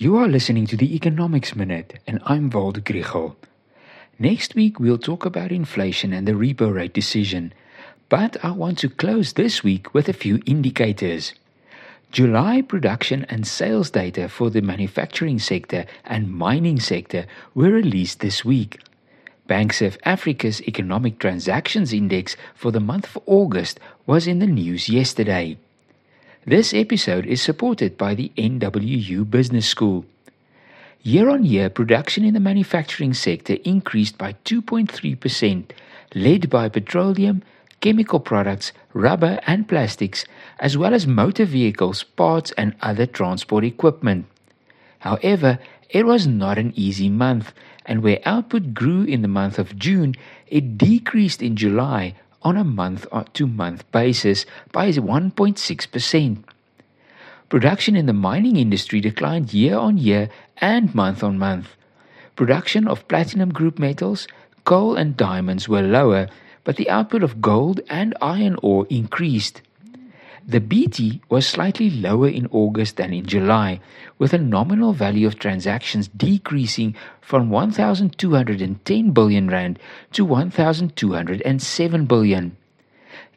You are listening to the Economics Minute, and I'm Waldo Krugell. Next week, we'll talk about inflation and the repo rate decision. But I want to close this week with a few indicators. July production and sales data for the manufacturing sector and mining sector were released this week. BankservAfrica's Economic Transactions Index for the month of August was in the news yesterday. This episode is supported by the NWU Business School. Year on year, production in the manufacturing sector increased by 2.3%, led by petroleum, chemical products, rubber, and plastics, as well as motor vehicles, parts, and other transport equipment. However, it was not an easy month, and where output grew in the month of June, it decreased in July on a month uh, to month basis by 1.6%. Production in the mining industry declined year on year and month on month. Production of platinum group metals, coal, and diamonds were lower, but the output of gold and iron ore increased. The BETI was slightly lower in August than in July, with a nominal value of transactions decreasing from 1,210 billion rand to 1,207 billion.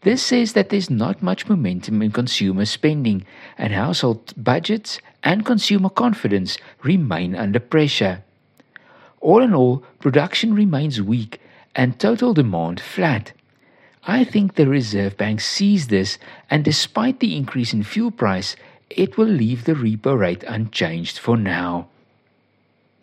This says that there's not much momentum in consumer spending, and household budgets and consumer confidence remain under pressure. All in all, production remains weak and total demand flat. I think the Reserve Bank sees this, and despite the increase in fuel price, it will leave the repo rate unchanged for now.